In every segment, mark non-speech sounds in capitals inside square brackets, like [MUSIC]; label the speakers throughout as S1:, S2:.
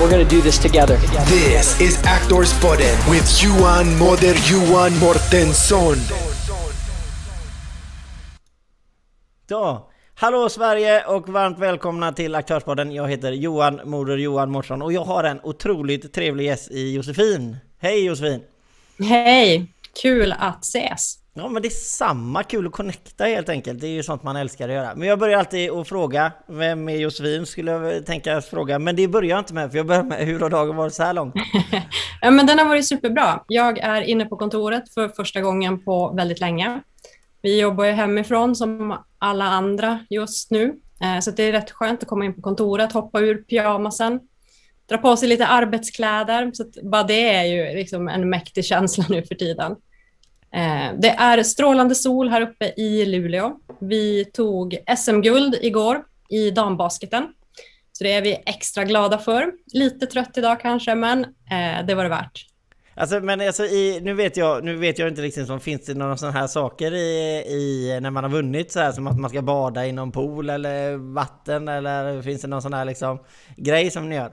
S1: We're going to do this together.
S2: This is Actors Podden with Johan Moder Johan Mortensson.
S3: Så, hallå Sverige och varmt välkomna till Aktörspodden. Jag heter Johan Moder Johan Mårtsson och jag har en otroligt trevlig gäst i Josefin. Hej Josefin!
S4: Hej! Kul att ses!
S3: Ja men det är samma, kul att connecta helt enkelt. Det är ju sånt man älskar att göra. Men jag börjar alltid att fråga, vem är Josefin? Skulle jag tänka fråga. Men det börjar jag inte med, för jag börjar med [LAUGHS] hur har dagen varit så här långt? [LAUGHS]
S4: ja men den har varit superbra. Jag är inne på kontoret för första gången på väldigt länge. Vi jobbar ju hemifrån som alla andra just nu, eh, så det är rätt skönt att komma in på kontoret, hoppa ur pyjamasen, dra på sig lite arbetskläder. Så bara det är ju liksom en mäktig känsla [LAUGHS] nu för tiden. Eh, det är strålande sol här uppe i Luleå. Vi tog SM-guld igår i dambasketen. Så det är vi extra glada för. Lite trött idag kanske, men eh, det var det värt.
S3: Alltså men alltså i, nu vet jag, nu vet jag inte riktigt om finns det några sådana här saker i, i, när man har vunnit så här som att man ska bada i någon pool eller vatten eller finns det någon sån här liksom grej som ni gör?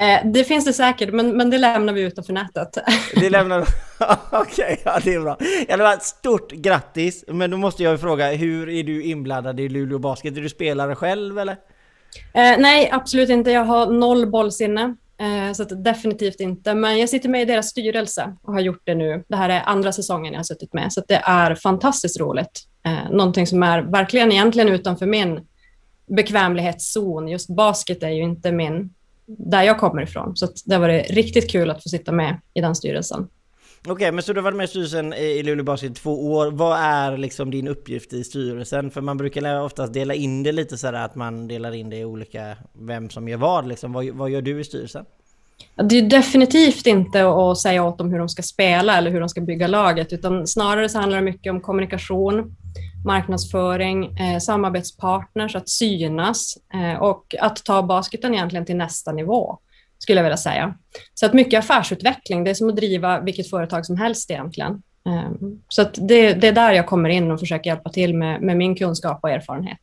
S4: Eh, det finns det säkert, men, men det lämnar vi utanför nätet. [LAUGHS]
S3: Det lämnar [LAUGHS] Okej, okay, ja det är bra. Stort grattis! Men då måste jag fråga, hur är du inblandad i Luleå Basket? Är du spelare själv eller?
S4: Eh, nej, absolut inte. Jag har noll bollsinne. Eh, så definitivt inte. Men jag sitter med i deras styrelse och har gjort det nu. Det här är andra säsongen jag har suttit med, så det är fantastiskt roligt. Eh, någonting som är verkligen egentligen utanför min bekvämlighetszon. Just basket är ju inte min, där jag kommer ifrån. Så det har varit riktigt kul att få sitta med i den styrelsen.
S3: Okej, okay, men så du har varit med i styrelsen i Luleå Basket i två år. Vad är liksom din uppgift i styrelsen? För man brukar oftast dela in det lite sådär att man delar in det i olika, vem som gör vad liksom. Vad, vad gör du i styrelsen?
S4: Det är definitivt inte att säga åt dem hur de ska spela eller hur de ska bygga laget, utan snarare så handlar det mycket om kommunikation, marknadsföring, eh, samarbetspartners, att synas eh, och att ta basketen egentligen till nästa nivå skulle jag vilja säga. Så att mycket affärsutveckling, det är som att driva vilket företag som helst egentligen. Eh, så att det, det är där jag kommer in och försöker hjälpa till med, med min kunskap och erfarenhet.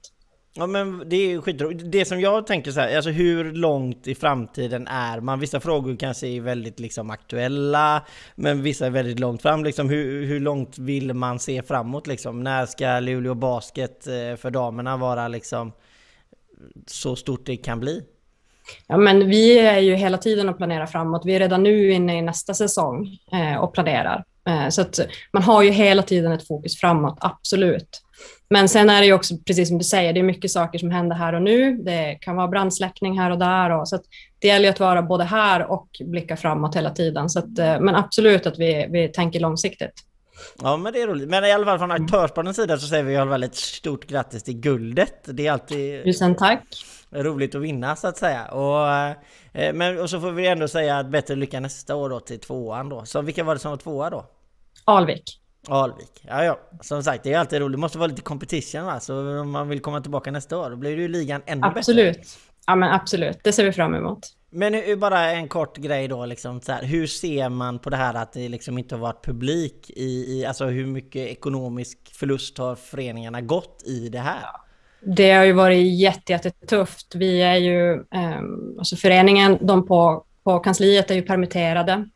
S3: Ja men det är skitroligt. Det som jag tänker så här, alltså hur långt i framtiden är man? Vissa frågor kanske är väldigt liksom aktuella, men vissa är väldigt långt fram. Liksom, hur, hur långt vill man se framåt liksom? När ska Luleå Basket eh, för damerna vara liksom så stort det kan bli?
S4: Ja, men vi är ju hela tiden och planerar framåt. Vi är redan nu inne i nästa säsong eh, och planerar. Eh, så att man har ju hela tiden ett fokus framåt, absolut. Men sen är det ju också, precis som du säger, det är mycket saker som händer här och nu. Det kan vara brandsläckning här och där. Och, så det gäller att vara både här och blicka framåt hela tiden. Så att, eh, men absolut att vi, vi tänker långsiktigt.
S3: Ja men det är roligt. Men i alla fall från aktörspoddens sida så säger vi i alla fall ett stort grattis till guldet. Det är alltid...
S4: Tusen tack
S3: roligt att vinna så att säga. Och, eh, men, och så får vi ändå säga att bättre lycka nästa år då till tvåan då. Så vilka var det som var tvåa då?
S4: Alvik.
S3: Alvik, ja ja. Som sagt, det är alltid roligt. Det måste vara lite competition va? Så om man vill komma tillbaka nästa år, då blir ju ligan ännu
S4: absolut.
S3: bättre. Absolut.
S4: Ja men absolut, det ser vi fram emot.
S3: Men bara en kort grej då, liksom, så här, hur ser man på det här att det liksom inte har varit publik i, i, alltså hur mycket ekonomisk förlust har föreningarna gått i det här?
S4: Det har ju varit jättetufft. Vi är ju, eh, alltså föreningen, de på, på kansliet är ju permitterade.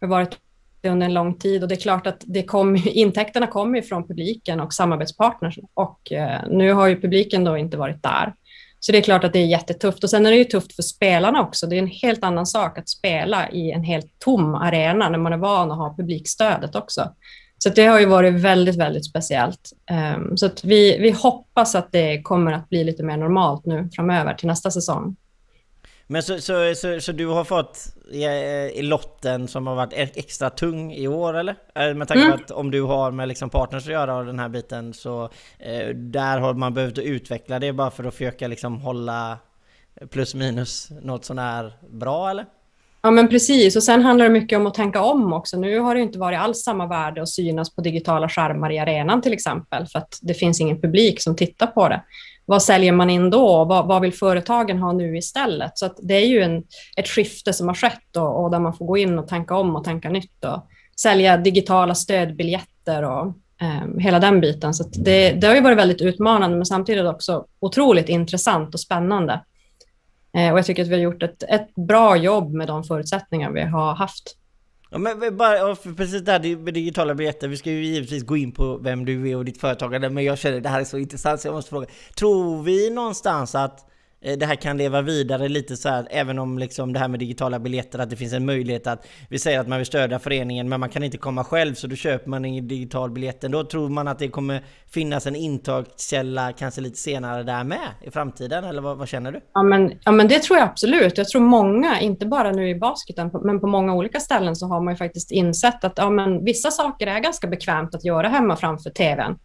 S4: Vi har varit det under en lång tid och det är klart att det kom, intäkterna kommer från publiken och samarbetspartners och eh, nu har ju publiken då inte varit där. Så det är klart att det är jättetufft och sen är det ju tufft för spelarna också. Det är en helt annan sak att spela i en helt tom arena när man är van att ha publikstödet också. Så det har ju varit väldigt, väldigt speciellt. Ehm, så att vi, vi hoppas att det kommer att bli lite mer normalt nu framöver till nästa säsong.
S3: Men så, så, så, så du har fått i, i, lotten som har varit extra tung i år eller? Eh, med tanke på mm. att om du har med liksom partners att göra och den här biten så eh, där har man behövt utveckla det bara för att försöka liksom hålla plus minus något sånär bra eller?
S4: Ja, men precis. Och sen handlar det mycket om att tänka om också. Nu har det inte varit alls samma värde att synas på digitala skärmar i arenan till exempel, för att det finns ingen publik som tittar på det. Vad säljer man in då? Vad, vad vill företagen ha nu istället? Så det är ju en, ett skifte som har skett och, och, där man får gå in och tänka om och tänka nytt och sälja digitala stödbiljetter och eh, hela den biten. Så det, det har ju varit väldigt utmanande, men samtidigt också otroligt intressant och spännande. Eh, och jag tycker att vi har gjort ett, ett bra jobb med de förutsättningar vi har haft.
S3: Ja, men bara, precis det här med digitala biljetter, vi ska ju givetvis gå in på vem du är och ditt företagande, men jag känner att det här är så intressant så jag måste fråga. Tror vi någonstans att Eh, det här kan leva vidare lite så här, även om liksom det här med digitala biljetter, att det finns en möjlighet att vi säger att man vill stödja föreningen, men man kan inte komma själv, så då köper man en digital biljett. Då tror man att det kommer finnas en intagskälla kanske lite senare där med i framtiden, eller vad, vad, känner du?
S4: Ja men, ja, men det tror jag absolut. Jag tror många, inte bara nu i basketen, men på många olika ställen så har man ju faktiskt insett att ja, men vissa saker är ganska bekvämt att göra hemma framför TVn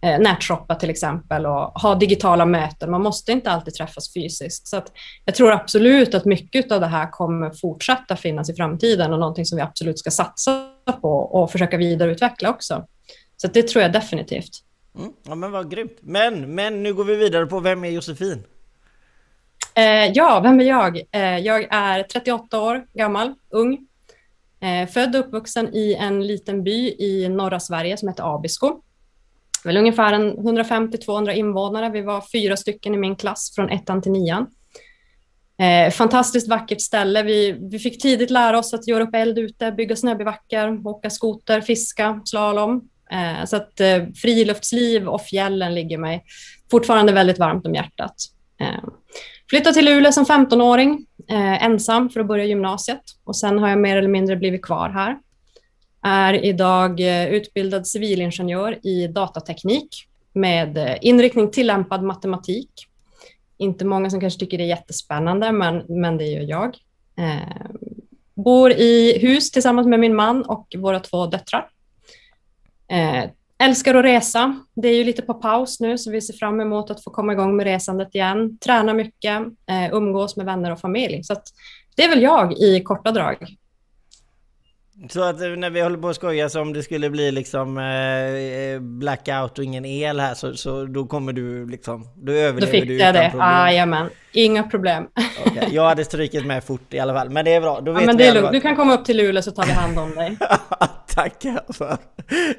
S4: eh, nätshoppa till exempel och ha digitala möten. Man måste inte alltid träffas fysiskt. Så jag tror absolut att mycket av det här kommer fortsätta finnas i framtiden och någonting som vi absolut ska satsa på och försöka vidareutveckla också. Så det tror jag definitivt.
S3: Mm, ja men vad grymt. Men, men nu går vi vidare på vem är Josefin?
S4: Eh, ja, vem är jag? Eh, jag är 38 år gammal, ung. Eh, född och uppvuxen i en liten by i norra Sverige som heter Abisko väl ungefär 150-200 invånare. Vi var fyra stycken i min klass från ettan till nian. Eh, fantastiskt vackert ställe. Vi, vi fick tidigt lära oss att göra upp eld ute, bygga snöbivacker, åka skoter, fiska, slalom. Eh, så att eh, friluftsliv och fjällen ligger mig fortfarande väldigt varmt om hjärtat. Eh, flyttade till Luleå som 15-åring, eh, ensam för att börja gymnasiet och sen har jag mer eller mindre blivit kvar här är idag eh, utbildad civilingenjör i datateknik med eh, inriktning tillämpad matematik. Inte många som kanske tycker det är jättespännande, men, men det gör jag. Eh, bor i hus tillsammans med min man och våra två döttrar. Eh, älskar att resa. Det är ju lite på paus nu, så vi ser fram emot att få komma igång med resandet igen. Tränar mycket, eh, umgås med vänner och familj. Så det är väl jag i korta drag.
S3: Så att eh, när vi håller på att skoja så om det skulle bli liksom eh, blackout och ingen el här så, så då kommer du liksom, då överlever
S4: då fick
S3: du
S4: jag det. Jajamän, inga problem.
S3: Okay. Jag hade strykit med fort i alla fall, men det är bra. Då vet
S4: ja, men det är lugnt. Du kan komma upp till Luleå så tar vi hand om dig. [LAUGHS]
S3: Tackar för.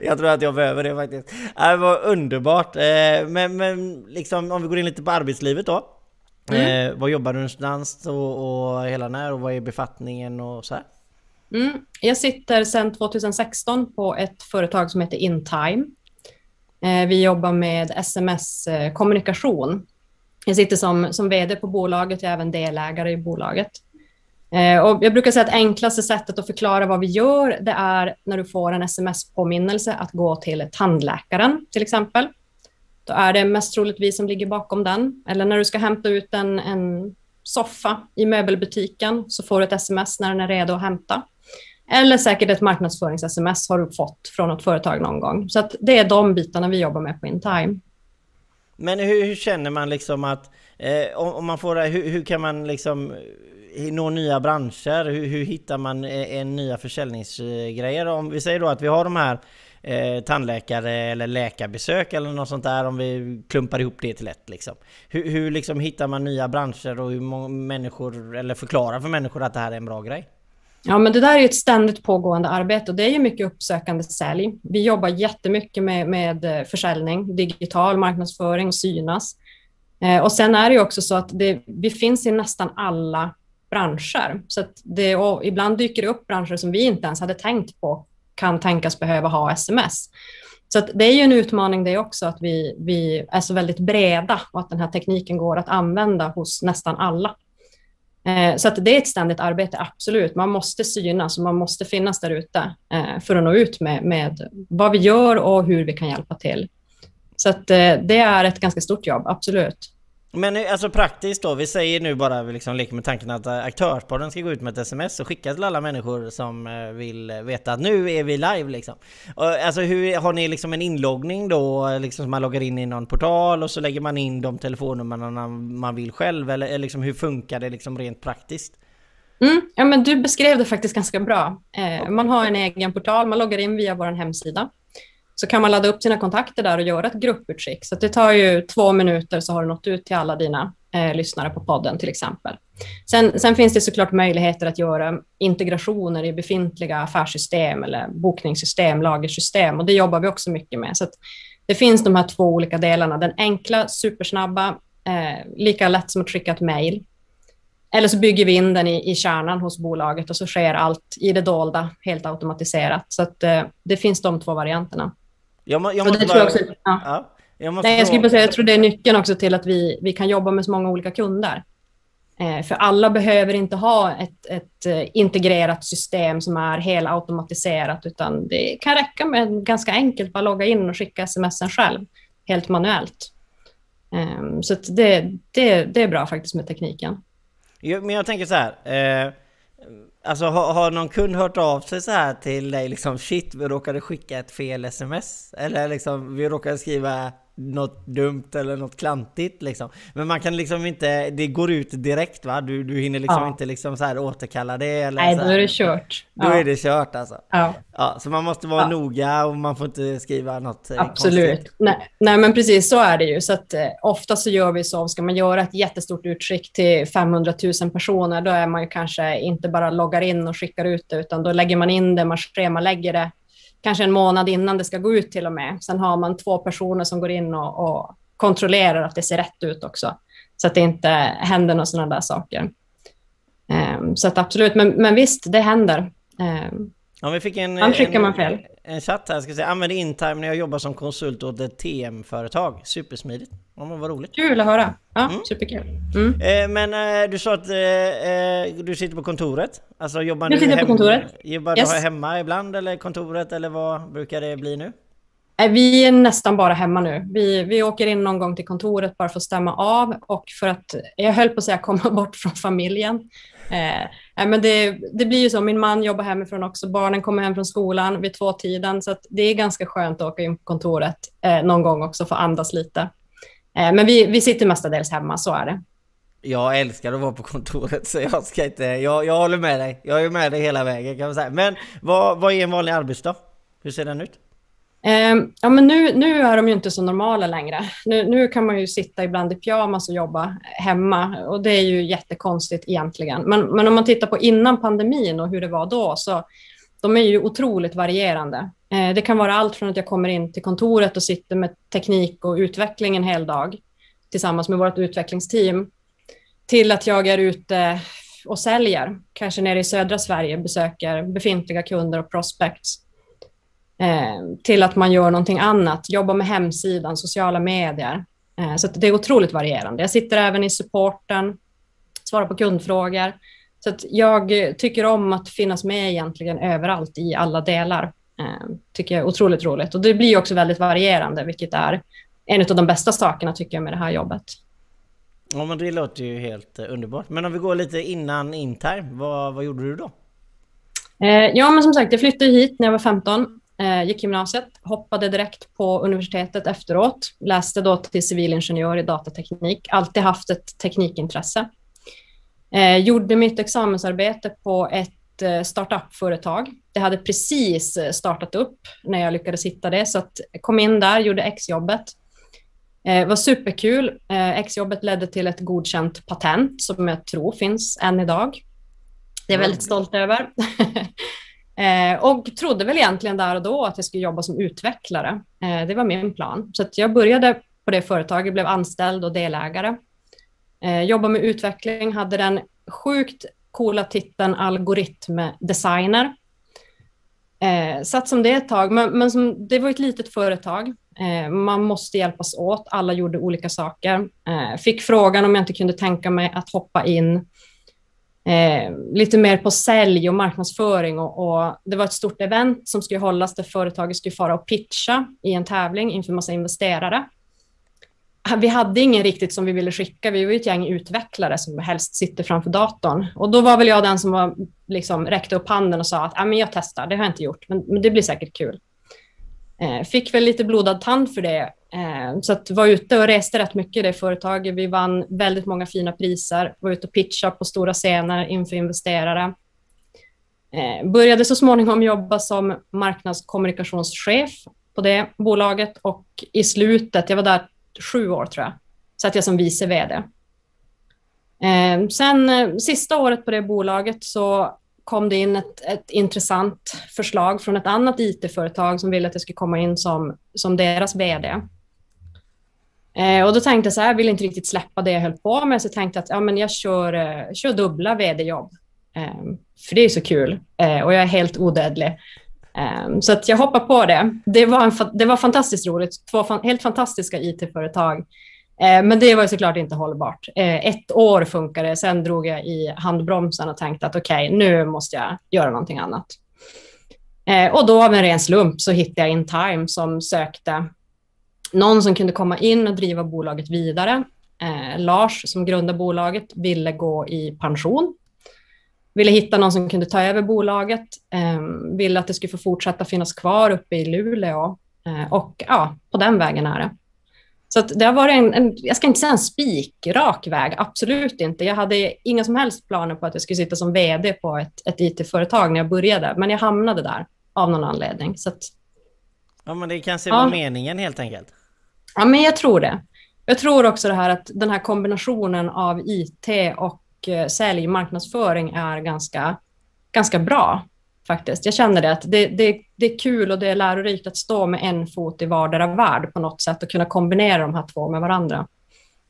S3: Jag tror att jag behöver det faktiskt. Det var underbart. Eh, men, men liksom om vi går in lite på arbetslivet då. Mm. Eh, vad jobbar du någonstans och, och hela när och vad är befattningen och så här?
S4: Mm. Jag sitter sedan 2016 på ett företag som heter InTime. Eh, vi jobbar med sms-kommunikation. Eh, jag sitter som, som vd på bolaget, jag är även delägare i bolaget. Eh, och jag brukar säga att enklaste sättet att förklara vad vi gör, det är när du får en sms-påminnelse att gå till tandläkaren till exempel. Då är det mest troligt vi som ligger bakom den. Eller när du ska hämta ut en, en soffa i möbelbutiken så får du ett sms när den är redo att hämta. Eller säkert ett marknadsförings-sms har du fått från något företag någon gång. Så att det är de bitarna vi jobbar med på InTime.
S3: Men hur, hur känner man liksom att, eh, om, om, man får det, hur, hur, kan man liksom eh, nå nya branscher? Hur, hur hittar man eh, en nya försäljningsgrejer? Om vi säger då att vi har de här eh, tandläkare eller läkarbesök eller något sånt där om vi klumpar ihop det till ett liksom. Hur, hur liksom hittar man nya branscher och hur många människor, eller förklarar för människor att det här är en bra grej?
S4: Ja, men det där är ett ständigt pågående arbete och det är ju mycket uppsökande sälj. Vi jobbar jättemycket med, med eh, försäljning, digital marknadsföring och synas. Eh, och sen är det ju också så att det, vi finns i nästan alla branscher. Så att det, ibland dyker det upp branscher som vi inte ens hade tänkt på kan tänkas behöva ha sms. Så det är ju en utmaning det också, att vi, vi är så väldigt breda och att den här tekniken går att använda hos nästan alla. Eh, så att det är ett ständigt arbete, absolut. Man måste synas och man måste finnas där ute eh, för att nå ut med, med vad vi gör och hur vi kan hjälpa till. Så att eh, det är ett ganska stort jobb, absolut.
S3: Men alltså praktiskt då, vi säger nu bara, vi liksom leker med tanken att Aktörspodden ska gå ut med ett sms och skicka till alla människor som vill veta att nu är vi live liksom. Alltså hur, har ni liksom en inloggning då, liksom man loggar in i någon portal och så lägger man in de telefonnumren man vill själv eller liksom hur funkar det liksom rent praktiskt?
S4: Mm, ja, men du beskrev det faktiskt ganska bra. Eh, man har en egen portal, man loggar in via vår hemsida. Så kan man ladda upp sina kontakter där och göra ett grupputskick. Så det tar ju två minuter så har du nått ut till alla dina eh, lyssnare på podden till exempel. Sen, sen, finns det såklart möjligheter att göra integrationer i befintliga affärssystem eller bokningssystem, lagersystem och det jobbar vi också mycket med. Så det finns de här två olika delarna. Den enkla, supersnabba, eh, lika lätt som att skicka ett mejl. Eller så bygger vi in den i, i kärnan hos bolaget och så sker allt i det dolda, helt automatiserat. Så att, eh, det finns de två varianterna.
S3: Jag, må, jag måste bara... jag, ja. Ja,
S4: jag, måste Nej, jag skulle bara säga, jag tror det är nyckeln också till att vi, vi kan jobba med så många olika kunder. Eh, för alla behöver inte ha ett, ett eh, integrerat system som är helautomatiserat, utan det kan räcka med ganska enkelt bara logga in och skicka sms själv, helt manuellt. Um, så det, det, det är bra faktiskt med tekniken.
S3: Men jag tänker så här. Eh, alltså har, har någon kund hört av sig så här till dig liksom shit, vi råkade skicka ett fel sms? Eller liksom vi råkade skriva något dumt eller något klantigt liksom. Men man kan liksom inte, det går ut direkt va? Du, du hinner liksom ja. inte liksom så här återkalla det eller
S4: Nej,
S3: då
S4: är det kört.
S3: Då ja. är det kört alltså.
S4: Ja.
S3: ja så man måste vara ja. noga och man får inte skriva något
S4: eh, Absolut. Nej, nej, men precis så är det ju. Så att eh, ofta så gör vi så, ska man göra ett jättestort utskick till 500 000 personer, då är man ju kanske inte bara loggar in och skickar ut det, utan då lägger man in det, man schemalägger det kanske en månad innan det ska gå ut till och med. Sen har man två personer som går in och, och kontrollerar att det ser rätt ut också, så att det inte händer några sådana där saker. Um, så att absolut, men, men visst, det händer. Um,
S3: Ja, vi fick en,
S4: Man skickar man fel.
S3: En chatt här, ska säga, använd Intime när jag jobbar som konsult åt ett TM-företag. Supersmidigt. Ja, men vad roligt.
S4: Kul att höra. Ja, mm. superkul. Mm.
S3: Eh, men eh, du sa att eh, eh, du sitter på kontoret? Alltså jobbar
S4: du
S3: sitter
S4: på kontoret.
S3: Jobbar yes. du hemma ibland eller kontoret eller vad brukar det bli nu?
S4: Eh, vi är nästan bara hemma nu. Vi, vi åker in någon gång till kontoret bara för att stämma av och för att, jag höll på att säga komma [LAUGHS] bort från familjen. Eh, men det, det, blir ju så, min man jobbar hemifrån också, barnen kommer hem från skolan vid tvåtiden, så det är ganska skönt att åka in på kontoret eh, någon gång också för att andas lite. Eh, men vi, vi sitter mestadels hemma, så är det.
S3: Jag älskar att vara på kontoret så jag ska inte, jag, jag håller med dig. Jag är med dig hela vägen kan man säga. Men vad, vad är en vanlig arbetsdag? Hur ser den ut?
S4: Ehm, ja, men nu, nu är de ju inte så normala längre. Nu, nu kan man ju sitta ibland i pyjamas och jobba hemma och det är ju jättekonstigt egentligen. Men, men om man tittar på innan pandemin och hur det var då, så de är ju otroligt varierande. Ehm, det kan vara allt från att jag kommer in till kontoret och sitter med teknik och utveckling en hel dag tillsammans med vårt utvecklingsteam, till att jag är ute och säljer, kanske nere i södra Sverige, besöker befintliga kunder och prospects till att man gör någonting annat, jobbar med hemsidan, sociala medier. Eh, så det är otroligt varierande. Jag sitter även i supporten, svarar på kundfrågor. Så jag tycker om att finnas med egentligen överallt i alla delar. Eh, tycker jag är otroligt roligt. Och det blir också väldigt varierande, vilket är en av de bästa sakerna tycker jag med det här jobbet.
S3: Ja men det låter ju helt underbart. Men om vi går lite innan Intime, vad, vad gjorde du då?
S4: ja men som sagt, jag flyttade hit när jag var 15 Eh, gick gymnasiet, hoppade direkt på universitetet efteråt, läste då till civilingenjör i datateknik, alltid haft ett teknikintresse. Eh, gjorde mitt examensarbete på ett eh, startup-företag. Det hade precis startat upp när jag lyckades hitta det, så att jag kom in där, gjorde exjobbet. Det var superkul. Exjobbet ledde till ett godkänt patent som jag tror finns än idag. Det är jag väldigt stolt över. [LAUGHS] Eh, och trodde väl egentligen där och då att jag skulle jobba som utvecklare. Eh, det var min plan. Så jag började på det företaget, blev anställd och delägare. Eh, jobbade med utveckling, hade den sjukt coola titeln algoritmdesigner. Eh, satt som det ett tag, men, men som, det var ett litet företag. Eh, man måste hjälpas åt, alla gjorde olika saker. Eh, fick frågan om jag inte kunde tänka mig att hoppa in eh, lite mer på sälj och marknadsföring. Och, och, det var ett stort event som skulle hållas där företaget skulle fara och pitcha i en tävling inför massa investerare. Vi hade ingen riktigt som vi ville skicka. Vi var ett gäng utvecklare som helst sitter framför datorn. Och då var väl jag den som var, liksom, räckte upp handen och sa att men jag testar, det har jag inte gjort, men, men det blir säkert kul. Eh, fick väl lite blodad tand för det. Eh, så att var ute och reste rätt mycket i det företaget. Vi vann väldigt många fina priser, var ute och pitchade på stora scener inför investerare. Eh, började så småningom jobba som marknadskommunikationschef på det bolaget och i slutet, jag var där sju år tror jag, satt jag som vice vd. Eh, sen eh, sista året på det bolaget så kom det in ett, ett intressant förslag från ett annat IT-företag som ville att jag skulle komma in som, som deras vd. Eh, och då tänkte jag så här, jag vill inte riktigt släppa det jag höll på med, så jag tänkte att ja, men jag kör, eh, kör dubbla vd-jobb. Eh, för det är så kul eh, och jag är helt odödlig. Eh, så att jag hoppar på det. Det var, en, det var fantastiskt roligt. Två fan, helt fantastiska IT-företag Eh, Eh, men det var såklart inte hållbart. Eh, ett år funkade, sen drog jag i handbromsen och tänkte att okej, okay, nu måste jag göra någonting annat. Eh, och då av en ren slump så hittade jag InTime som sökte någon som kunde komma in och driva bolaget vidare. Lars som grundade bolaget ville gå i pension. Ville hitta någon som kunde ta över bolaget. ville att det skulle få fortsätta finnas kvar uppe i Luleå. och ja, på den vägen är det. Så det har varit en, en, jag ska inte säga en spikrak väg, absolut inte. Jag hade inga som helst planer på att jag skulle sitta som vd på ett, ett IT-företag när jag började, men jag hamnade där av någon anledning. Så att,
S3: ja, men det kanske var ja. meningen helt enkelt.
S4: Ja, men jag tror det. Jag tror också det här att den här kombinationen av IT och eh, sälj marknadsföring är ganska, ganska bra faktiskt. Jag känner det att det, det, det är kul och det är lärorikt att stå med en fot i vardera värld på något sätt och kunna kombinera de här två med varandra.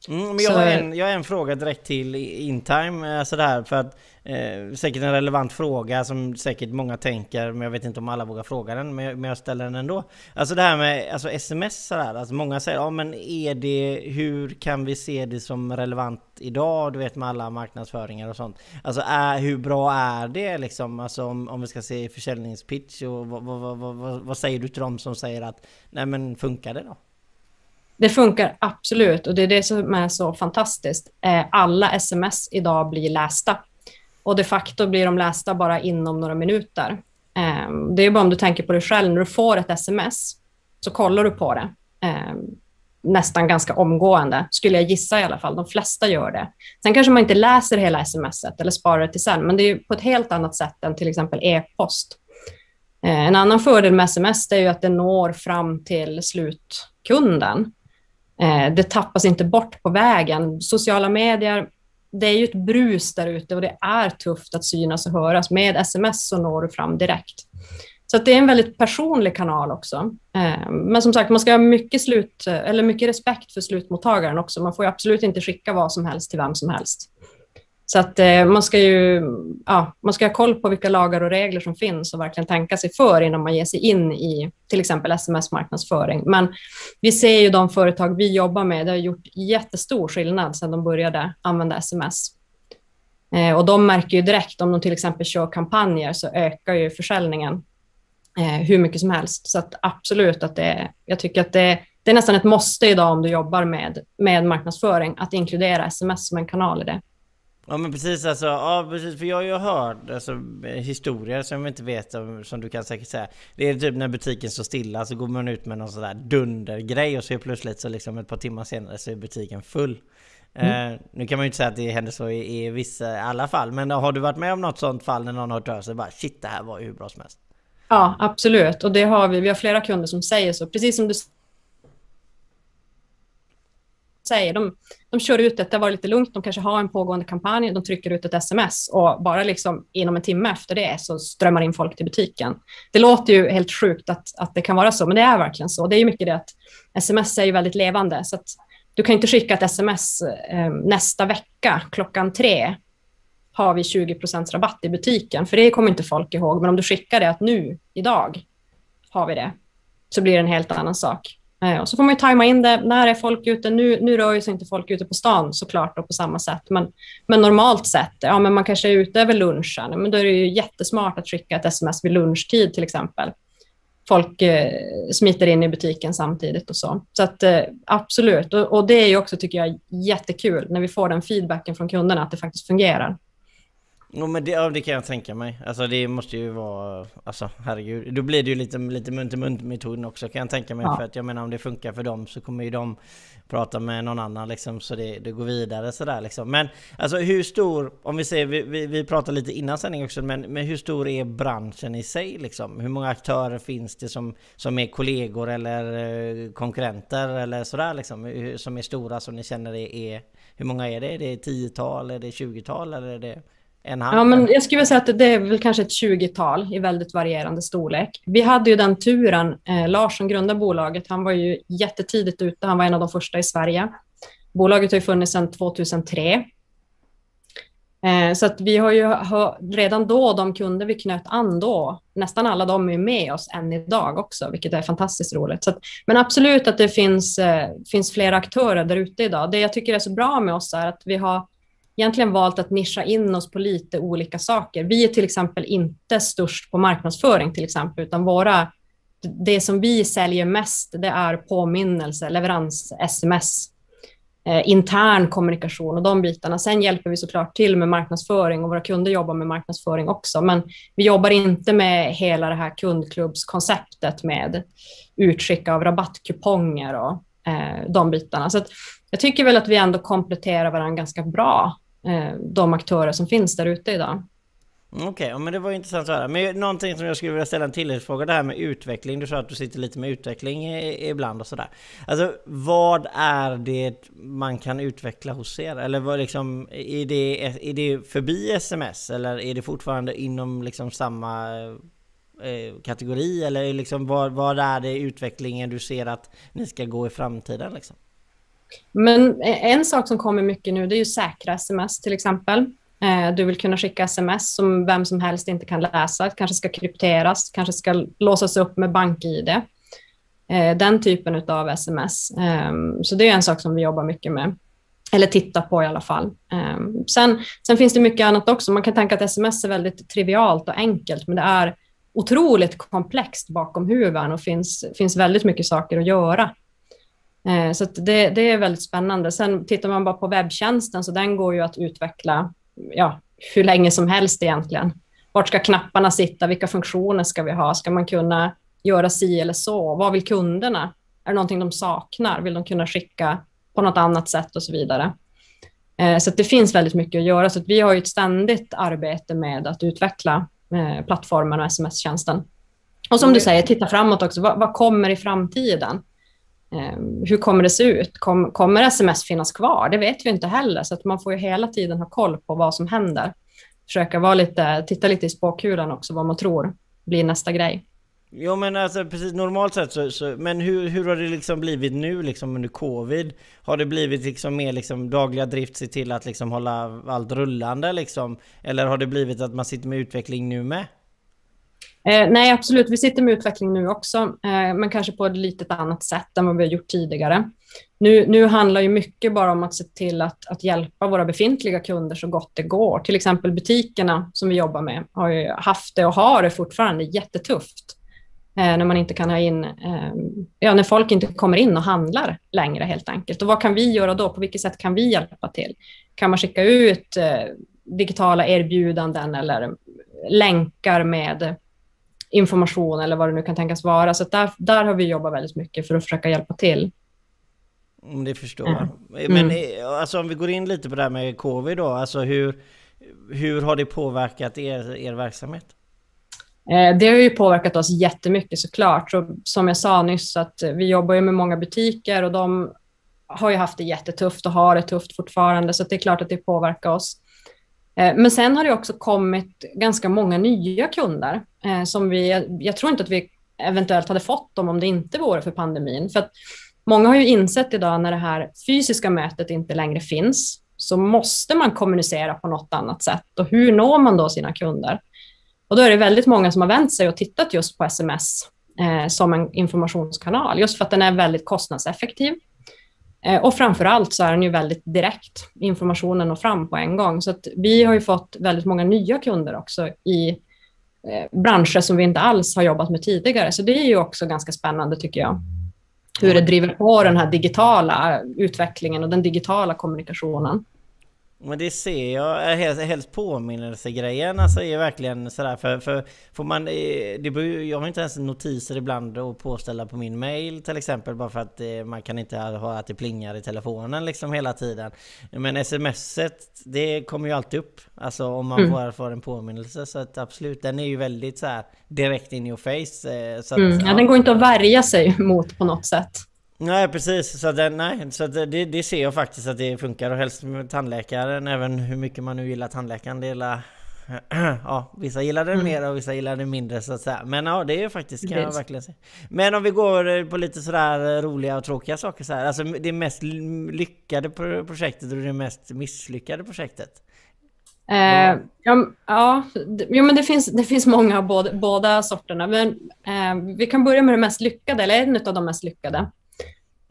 S3: Mm, men jag, har en, jag har en fråga direkt till Intime, alltså där, för att Eh, säkert en relevant fråga som säkert många tänker, men jag vet inte om alla vågar fråga den, men jag, men jag ställer den ändå. Alltså det här med alltså sms sådär, alltså många säger ja men är det, hur kan vi se det som relevant idag? Du vet med alla marknadsföringar och sånt. Alltså är, hur bra är det liksom? Alltså om, om vi ska se försäljningspitch och vad, vad, vad, vad, säger du till dem som säger att nej men funkar det då?
S4: Det funkar absolut och det är det som är så fantastiskt. Eh, alla sms idag blir lästa och de facto blir de lästa bara inom några minuter. Ehm, det är bara om du tänker på dig själv, när du får ett sms så kollar du på det ehm, nästan ganska omgående, skulle jag gissa i alla fall. De flesta gör det. Sen kanske man inte läser hela smset eller sparar det till sen, men det är på ett helt annat sätt än till exempel e-post. Eh, en annan fördel med sms är ju att det når fram till slutkunden. Eh, det tappas inte bort på vägen. Sociala medier det är ju ett brus där ute och det är tufft att synas och höras. Med sms så når du fram direkt. Så det är en väldigt personlig kanal också. Eh, men som sagt, man ska ha mycket, slut, eller mycket respekt för slutmottagaren också. Man får absolut inte skicka vad som helst till vem som helst. Så att eh, man ska ju ja, man ska ha koll på vilka lagar och regler som finns och verkligen tänka sig för innan man ger sig in i till exempel sms-marknadsföring. Men vi ser ju de företag vi jobbar med, det har gjort jättestor skillnad sedan de började använda sms. Eh, och de märker ju direkt om de till exempel kör kampanjer så ökar ju försäljningen eh, hur mycket som helst. Så att absolut att det, jag tycker att det, det är nästan ett måste idag om du jobbar med, med marknadsföring att inkludera sms som en kanal i det.
S3: Ja men precis alltså, ja precis för jag har ju hört alltså, historier som jag inte vet som du kan säkert säga. Det är typ när butiken står stilla så går man ut med någon sån där dundergrej och så är plötsligt så liksom ett par timmar senare så är butiken full. Mm. Uh, nu kan man ju inte säga att det händer så i, i vissa, alla fall, men har du varit med om något sånt fall när någon har hört av sig bara shit det här var ju hur bra som helst?
S4: Ja absolut och det har vi, vi har flera kunder som säger så, precis som du säger. De, de kör ut det, det var lite lugnt, de kanske har en pågående kampanj, de trycker ut ett sms och bara liksom inom en timme efter det så strömmar in folk till butiken. Det låter ju helt sjukt att, att det kan vara så, men det är verkligen så. Det är ju mycket det att sms är ju väldigt levande, så att du kan inte skicka ett sms eh, nästa vecka klockan tre har vi 20 procents rabatt i butiken, för det kommer inte folk ihåg. Men om du skickar det att nu, idag, har vi det, så blir det en helt annan sak. Eh, och så får man ju tajma in det. När är folk ute? Nu, nu rör ju sig inte folk ute på stan såklart då, på samma sätt. Men, men normalt sett, ja, men man kanske är ute över lunchen. Men då är det ju jättesmart att skicka ett sms vid lunchtid till exempel. Folk eh, smiter in i butiken samtidigt och så. Så att, eh, absolut. Och, och, det är ju också, tycker jag, jättekul när vi får den feedbacken från kunderna att det faktiskt fungerar.
S3: Jo men det, ja, det kan jag tänka mig. Alltså det måste ju vara, alltså herregud. Då blir det ju lite, lite mun till mun metoden också kan jag tänka mig. Ja. För att jag menar om det funkar för dem så kommer ju de prata med någon annan liksom så det, det går vidare sådär liksom. Men alltså hur stor, om vi säger, vi, vi, vi pratade lite innan sändning också, men, men hur stor är branschen i sig liksom? Hur många aktörer finns det som, som är kollegor eller eh, konkurrenter eller sådär liksom? Som är stora som ni känner är, är hur många är det? Är det tiotal, är det tjugotal eller är det en hand?
S4: Ja, men jag skulle säga att det är väl kanske ett 20-tal i väldigt varierande storlek. Vi hade ju den turen, eh, Lars som grundade bolaget, han var ju jättetidigt ute, han var en av de första i Sverige. Bolaget har ju funnits sedan 2003. Eh, så att vi har ju redan då, de kunder vi knöt an då, nästan alla de är med oss än idag också, vilket är fantastiskt roligt. Så att, men absolut att det finns, eh, finns flera aktörer där ute idag. Det jag tycker är så bra med oss är att vi har egentligen valt att nischa in oss på lite olika saker. Vi är till exempel inte störst på marknadsföring till exempel, utan våra, det som vi säljer mest, det är påminnelse, leverans, sms, eh, intern kommunikation och de bitarna. Sen hjälper vi såklart till med marknadsföring och våra kunder jobbar med marknadsföring också, men vi jobbar inte med hela det här kundklubbskonceptet med utskick av rabattkuponger och eh, de bitarna. Så jag tycker väl att vi ändå kompletterar varandra ganska bra Eh, de aktörer som finns där ute idag.
S3: Okej, okay, men det var intressant att höra. Men någonting som jag skulle vilja ställa en tilläggsfråga, det här med utveckling. Du sa att du sitter lite med utveckling ibland och sådär. Alltså, vad är det man kan utveckla hos er? Eller vad liksom, är det, är det förbi sms? Eller är det fortfarande inom liksom samma eh, kategori? Eller liksom, vad, vad är det utvecklingen du ser att ni ska gå i framtiden? Liksom?
S4: Men e, en sak som kommer mycket nu det är ju säkra sms till exempel. Eh, du vill kunna skicka sms som vem som helst inte kan läsa, kanske ska krypteras, kanske ska låsas upp med bank-id. Eh, den typen av sms. Ehm, så det är en sak som vi jobbar mycket med. Eller tittar på i alla fall. Ehm, sen, sen finns det mycket annat också. Man kan tänka att sms är väldigt trivialt och enkelt, men det är otroligt komplext bakom huven och finns, finns väldigt mycket saker att göra. Eh, så det, det, är väldigt spännande. Sen tittar man bara på webbtjänsten, så den går ju att utveckla ja, hur länge som helst egentligen. Vart ska knapparna sitta? Vilka funktioner ska vi ha? Ska man kunna göra si eller så? Vad vill kunderna? Är det någonting de saknar? Vill de kunna skicka på något annat sätt och så vidare? Eh, så det finns väldigt mycket att göra. Så vi har ett ständigt arbete med att utveckla eh, plattformen och sms-tjänsten. Och som du säger, titta framåt också. Vad, vad kommer i framtiden? Ehm, hur kommer det se ut? Kom, kommer sms finnas kvar? Det vet vi inte heller, så att man får ju hela tiden ha koll på vad som händer. Försöka vara lite, titta lite i spåkulan också, vad man tror blir nästa grej.
S3: Jo men alltså precis normalt sett så, så, men hur, hur har det liksom blivit nu liksom under covid? Har det blivit liksom mer liksom dagliga drift, se till att liksom hålla allt rullande liksom? Eller har det blivit att man sitter med utveckling nu med?
S4: Eh, nej, absolut. Vi sitter med utveckling nu också, eh, men kanske på ett lite annat sätt än vad vi har gjort tidigare. Nu, nu handlar ju mycket bara om att se till att, att hjälpa våra befintliga kunder så gott det går. Till exempel butikerna som vi jobbar med har ju haft det och har det fortfarande jättetufft eh, när man inte kan ha in, eh, ja, när folk inte kommer in och handlar längre helt enkelt. Och vad kan vi göra då? På vilket sätt kan vi hjälpa till? Kan man skicka ut eh, digitala erbjudanden eller länkar med information eller vad det nu kan tänkas vara. Så där, där har vi jobbat väldigt mycket för att försöka hjälpa till.
S3: Mm, det förstår jag. Mm. Men mm. alltså, om vi går in lite på det här med covid då, alltså hur, hur har det påverkat er, er verksamhet?
S4: Eh, det har ju påverkat oss jättemycket såklart. Så, som jag sa nyss, att vi jobbar ju med många butiker och de har ju haft det jättetufft och har det tufft fortfarande, så det är klart att det påverkar oss. Eh, men sen har det också kommit ganska många nya kunder eh, som vi, jag tror inte att vi eventuellt hade fått dem om det inte vore för pandemin. För att många har ju insett idag när det här fysiska mötet inte längre finns, så måste man kommunicera på något annat sätt. Och hur når man då sina kunder? Och då är det väldigt många som har vänt sig och tittat just på sms eh, som en informationskanal, just för att den är väldigt kostnadseffektiv. Eh, och framför allt så är den ju väldigt direkt. Informationen når fram på en gång. Så att vi har ju fått väldigt många nya kunder också i eh, branscher som vi inte alls har jobbat med tidigare. Så det är ju också ganska spännande tycker jag. Hur det driver på den här digitala utvecklingen och den digitala kommunikationen.
S3: Men det ser jag, helst, helst påminnelsegrejen alltså är verkligen sådär för, för får man, eh, det beror, jag har inte ens notiser ibland att påställa på min mail till exempel bara för att eh, man kan inte ha att det plingar i telefonen liksom hela tiden. Men smset, det kommer ju alltid upp, alltså om man mm. får, får en påminnelse så att absolut, den är ju väldigt så här direkt in your face.
S4: Eh, så att, mm. ja, ja, den går inte att värja sig mot på något sätt.
S3: Nej precis, så, det, nej, så det, det ser jag faktiskt att det funkar och helst med tandläkaren även hur mycket man nu gillar tandläkaren. Det gillar, [CLEARS THROAT] ja, vissa gillar det mm. mer och vissa gillar det mindre så att säga. Men ja, det är faktiskt kan jag verkligen säga. Men om vi går på lite sådär roliga och tråkiga saker så här. Alltså det mest lyckade projektet och det mest misslyckade projektet?
S4: Eh, ja, ja, jo, men det finns, det finns många av båda, båda sorterna. Men eh, vi kan börja med det mest lyckade, eller en av de mest lyckade.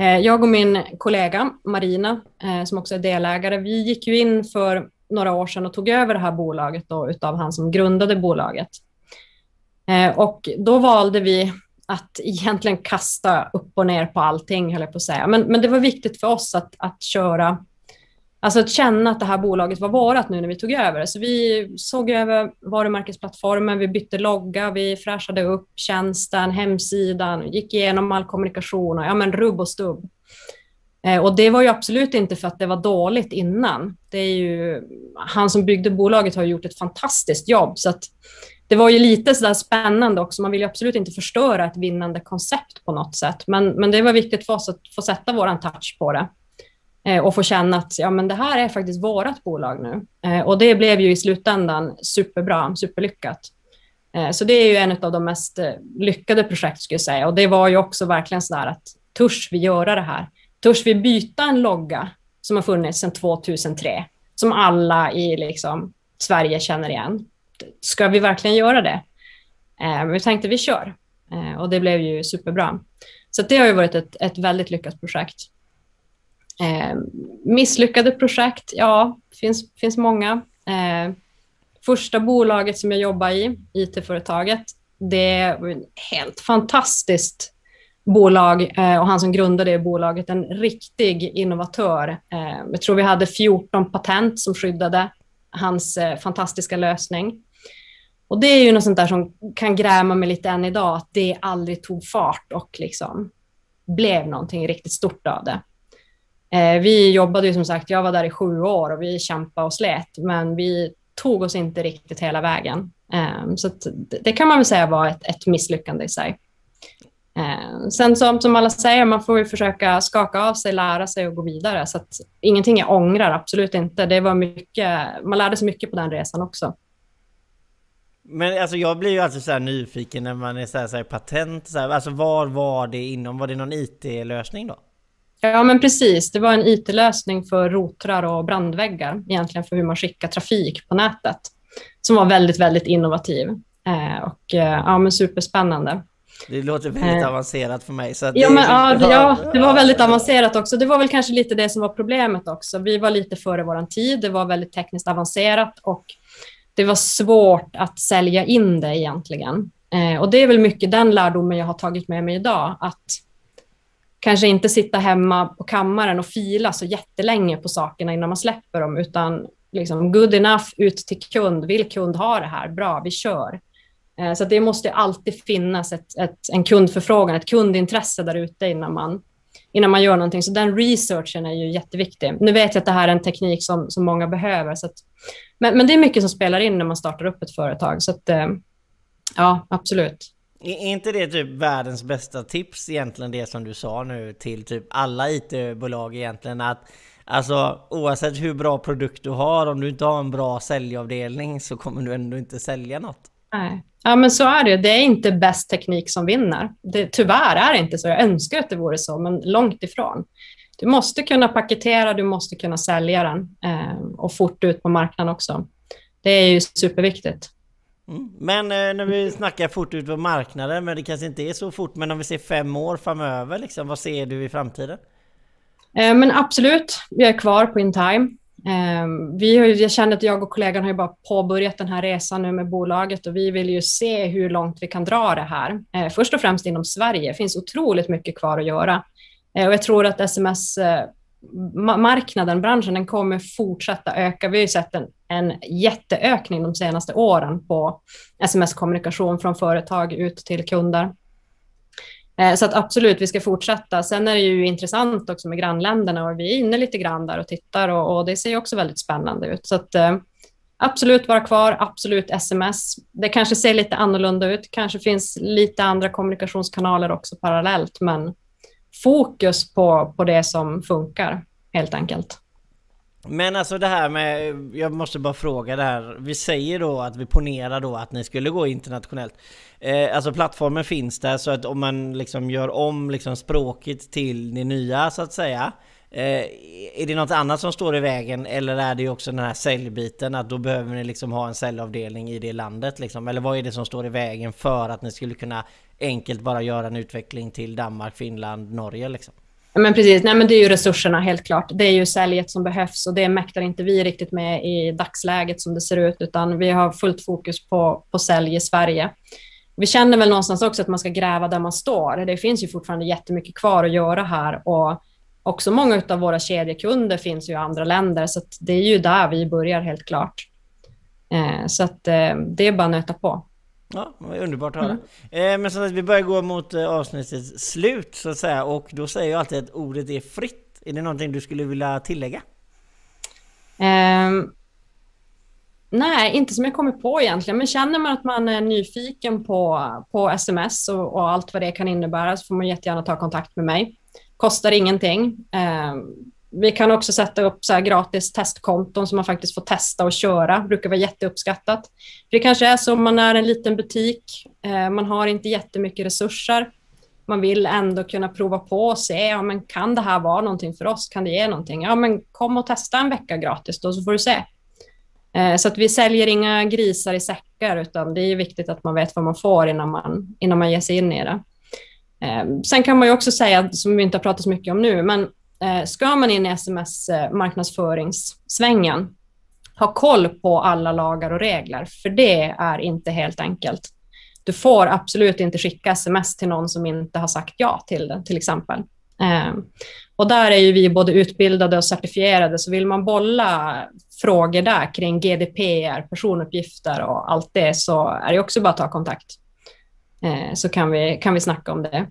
S4: Eh, jag och min kollega Marina, eh, som också är delägare, vi gick ju in för några år sedan och tog över det här bolaget då, utav han som grundade bolaget. Eh, och då valde vi att [LAUGHS] egentligen kasta upp och ner på allting, höll jag på att säga. Men, men det var viktigt för oss att, att köra Alltså att känna att det här bolaget var vårat nu när vi tog över. Så vi såg över varumärkesplattformen, vi bytte logga, vi fräschade upp tjänsten, hemsidan, gick igenom all kommunikation och ja, men rubb och stubb. Eh, och det var ju absolut inte för att det var dåligt innan. Det är ju, han som byggde bolaget har gjort ett fantastiskt jobb. Så att det var ju lite så spännande också. Man vill ju absolut inte förstöra ett vinnande koncept på något sätt. Men, men det var viktigt för oss att få sätta vår touch på det. Eh, och få känna att ja, men det här är faktiskt vårt bolag nu. Eh, och det blev ju i slutändan superbra, superlyckat. Eh, så det är ju en av de mest lyckade projekt skulle jag säga. Och det var ju också verkligen så där att törs vi göra det här? Törs vi byta en logga som har funnits sedan 2003, som alla i liksom Sverige känner igen? Ska vi verkligen göra det? vi tänkte vi kör. och det blev ju superbra. Så det har ju varit ett, ett väldigt lyckat projekt. Eh, misslyckade projekt, ja, det finns, finns många. Eh, första bolaget som jag jobbade i, IT-företaget, det var ett helt fantastiskt bolag eh, och han som grundade det bolaget, en riktig innovatör. Eh, jag tror vi hade 14 patent som skyddade hans eh, fantastiska lösning. Och det är ju något sånt där som kan gräma mig lite än idag, att det aldrig tog fart och liksom blev någonting riktigt stort av det. Eh, vi jobbade ju som sagt, jag var där i sju år och vi kämpade och slet, men vi tog oss inte riktigt hela vägen. Eh, så det kan man väl säga var ett, ett misslyckande i sig. Eh, sen som, som alla säger, man får ju försöka skaka av sig, lära sig och gå vidare. Så att ingenting jag ångrar, absolut inte. Det var mycket, man lärde sig mycket på den resan också.
S3: Men alltså jag blir ju alltid så nyfiken när man är så här, så här patent, så här, alltså var var det inom, var det någon IT-lösning då?
S4: Ja, men precis. Det var en IT-lösning för rotrar och brandväggar, egentligen för hur man skickar trafik på nätet, som var väldigt, väldigt innovativ eh, och eh, ja, men superspännande.
S3: Det låter väldigt eh. avancerat för mig. Så
S4: ja, men, ja, ja, det var väldigt avancerat också. Det var väl kanske lite det som var problemet också. Vi var lite före vår tid. Det var väldigt tekniskt avancerat och det var svårt att sälja in det egentligen. Eh, och det är väl mycket den lärdomen jag har tagit med mig idag, att kanske inte sitta hemma på kammaren och fila så jättelänge på sakerna innan man släpper dem, utan liksom good enough ut till kund. Vill kund ha det här? Bra, vi kör. Eh, så det måste alltid finnas ett, ett, en kundförfrågan, ett kundintresse där ute innan man, innan man gör någonting. Så den researchen är ju jätteviktig. Nu vet jag att det här är en teknik som, som många behöver. Så att, men, men det är mycket som spelar in när man startar upp ett företag. Så att, eh, ja, absolut.
S3: Är inte det typ världens bästa tips egentligen det som du sa nu till typ alla IT-bolag egentligen att Alltså oavsett hur bra produkt du har, om du inte har en bra säljavdelning så kommer du ändå inte sälja något.
S4: Nej. Ja men så är det Det är inte bäst teknik som vinner. Det, tyvärr är det inte så. Jag önskar att det vore så, men långt ifrån. Du måste kunna paketera, du måste kunna sälja den eh, och fort ut på marknaden också. Det är ju superviktigt.
S3: Mm. Men eh, när vi snackar fort ut på marknaden, men det kanske inte är så fort, men om vi ser fem år framöver, liksom, vad ser du i framtiden?
S4: Eh, men absolut, vi är kvar på InTime. Eh, vi har, jag känner att jag och kollegan har bara påbörjat den här resan nu med bolaget och vi vill ju se hur långt vi kan dra det här. Eh, först och främst inom Sverige, det finns otroligt mycket kvar att göra. Eh, och jag tror att sms marknaden, branschen, den kommer fortsätta öka. Vi har ju sett en, en jätteökning de senaste åren på sms-kommunikation från företag ut till kunder. Eh, så att absolut, vi ska fortsätta. Sen är det ju intressant också med grannländerna och vi är inne lite grann där och tittar och, och det ser också väldigt spännande ut. Så att, eh, absolut vara kvar, absolut sms. Det kanske ser lite annorlunda ut, kanske finns lite andra kommunikationskanaler också parallellt, men fokus på, på det som funkar helt enkelt.
S3: Men alltså det här med, jag måste bara fråga det här. Vi säger då att vi ponerar då att ni skulle gå internationellt. Eh, alltså plattformen finns där så att om man liksom gör om liksom språket till det nya så att säga. Eh, är det något annat som står i vägen eller är det också den här säljbiten att då behöver ni liksom ha en säljavdelning i det landet liksom? Eller vad är det som står i vägen för att ni skulle kunna enkelt bara göra en utveckling till Danmark, Finland, Norge liksom?
S4: Men precis, nej men det är ju resurserna helt klart. Det är ju säljet som behövs och det mäktar inte vi riktigt med i dagsläget som det ser ut, utan vi har fullt fokus på, på sälj i Sverige. Vi känner väl någonstans också att man ska gräva där man står. Det finns ju fortfarande jättemycket kvar att göra här och också många av våra kedjekunder finns ju i andra länder, så det är ju där vi börjar helt klart. Eh, så att eh, det är bara att nöta på.
S3: Ja, underbart att höra. Mm. Eh, men så att vi börjar gå mot eh, avsnittets slut så att säga och då säger jag alltid att ordet är fritt. Är det någonting du skulle vilja tillägga?
S4: Um, nej, inte som jag kommer på egentligen, men känner man att man är nyfiken på, på sms och, och allt vad det kan innebära så får man jättegärna ta kontakt med mig. Kostar ingenting. Um, vi kan också sätta upp så gratis testkonton som man faktiskt får testa och köra. Det brukar vara jätteuppskattat. det kanske är så om man är en liten butik, eh, man har inte jättemycket resurser. Man vill ändå kunna prova på och se, ja, men kan det här vara någonting för oss? Kan det ge någonting? Ja, men kom och testa en vecka gratis då, så får du se. Eh, så att vi säljer inga grisar i säckar, utan det är viktigt att man vet vad man får innan man, innan man ger sig in i det. Eh, sen kan man ju också säga, som vi inte har pratat så mycket om nu, men Eh, ska man in i sms-marknadsföringssvängen, eh, ha koll på alla lagar och regler, för det är inte helt enkelt. Du får absolut inte skicka sms till någon som inte har sagt ja till det, till exempel. Eh, och där är ju vi både utbildade och certifierade, så vill man bolla frågor där kring GDPR, personuppgifter och allt det, så är det också bara att ta kontakt. Så kan vi, kan vi snacka om det.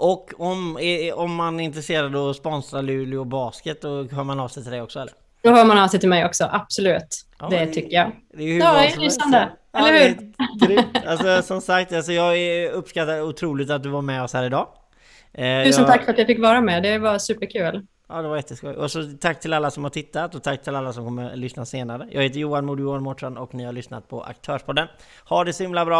S3: Och om, om man är intresserad av att sponsra Luleå Basket, då hör man av sig till dig också eller?
S4: Då hör man av sig till mig också, absolut. Ja, det, det tycker jag. Det är ju ja, det är lysande. Eller ja,
S3: hur? Alltså, som sagt, alltså, jag uppskattar otroligt att du var med oss här idag.
S4: Eh, Tusen jag... tack för att jag fick vara med, det var superkul.
S3: Ja, det var jätteskoj. Och så tack till alla som har tittat och tack till alla som kommer lyssna senare. Jag heter Johan Mod Johan Mårtsson och ni har lyssnat på Aktörspodden. Ha det så himla bra!